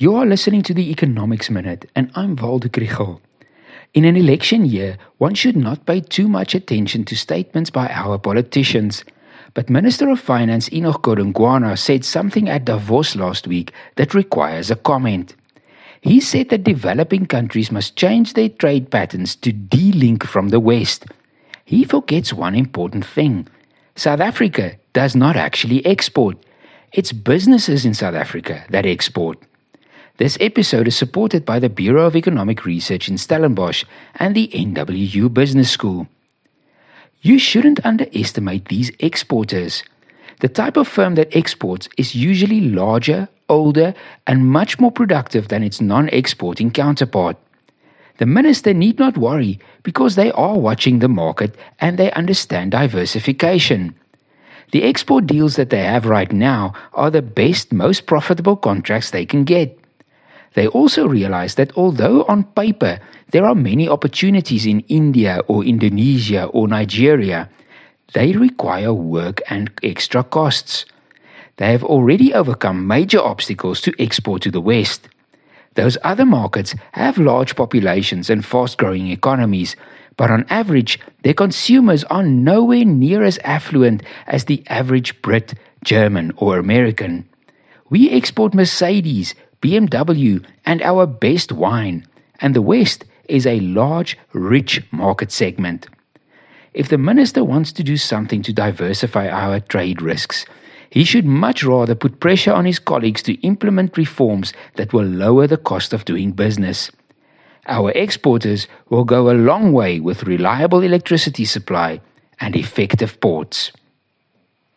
You are listening to the Economics Minute, and I'm Waldo Krugell. In an election year, one should not pay too much attention to statements by our politicians. But Minister of Finance Enoch Godongwana said something at Davos last week that requires a comment. He said that developing countries must change their trade patterns to de-link from the West. He forgets one important thing. South Africa does not actually export. It's businesses in South Africa that export. This episode is supported by the Bureau of Economic Research in Stellenbosch and the NWU Business School. You shouldn't underestimate these exporters. The type of firm that exports is usually larger, older, and much more productive than its non exporting counterpart. The minister need not worry because they are watching the market and they understand diversification. The export deals that they have right now are the best, most profitable contracts they can get. They also realize that although on paper there are many opportunities in India or Indonesia or Nigeria, they require work and extra costs. They have already overcome major obstacles to export to the West. Those other markets have large populations and fast growing economies, but on average, their consumers are nowhere near as affluent as the average Brit, German, or American. We export Mercedes, BMW, and our best wine, and the West is a large, rich market segment. If the minister wants to do something to diversify our trade risks, he should much rather put pressure on his colleagues to implement reforms that will lower the cost of doing business. Our exporters will go a long way with reliable electricity supply and effective ports.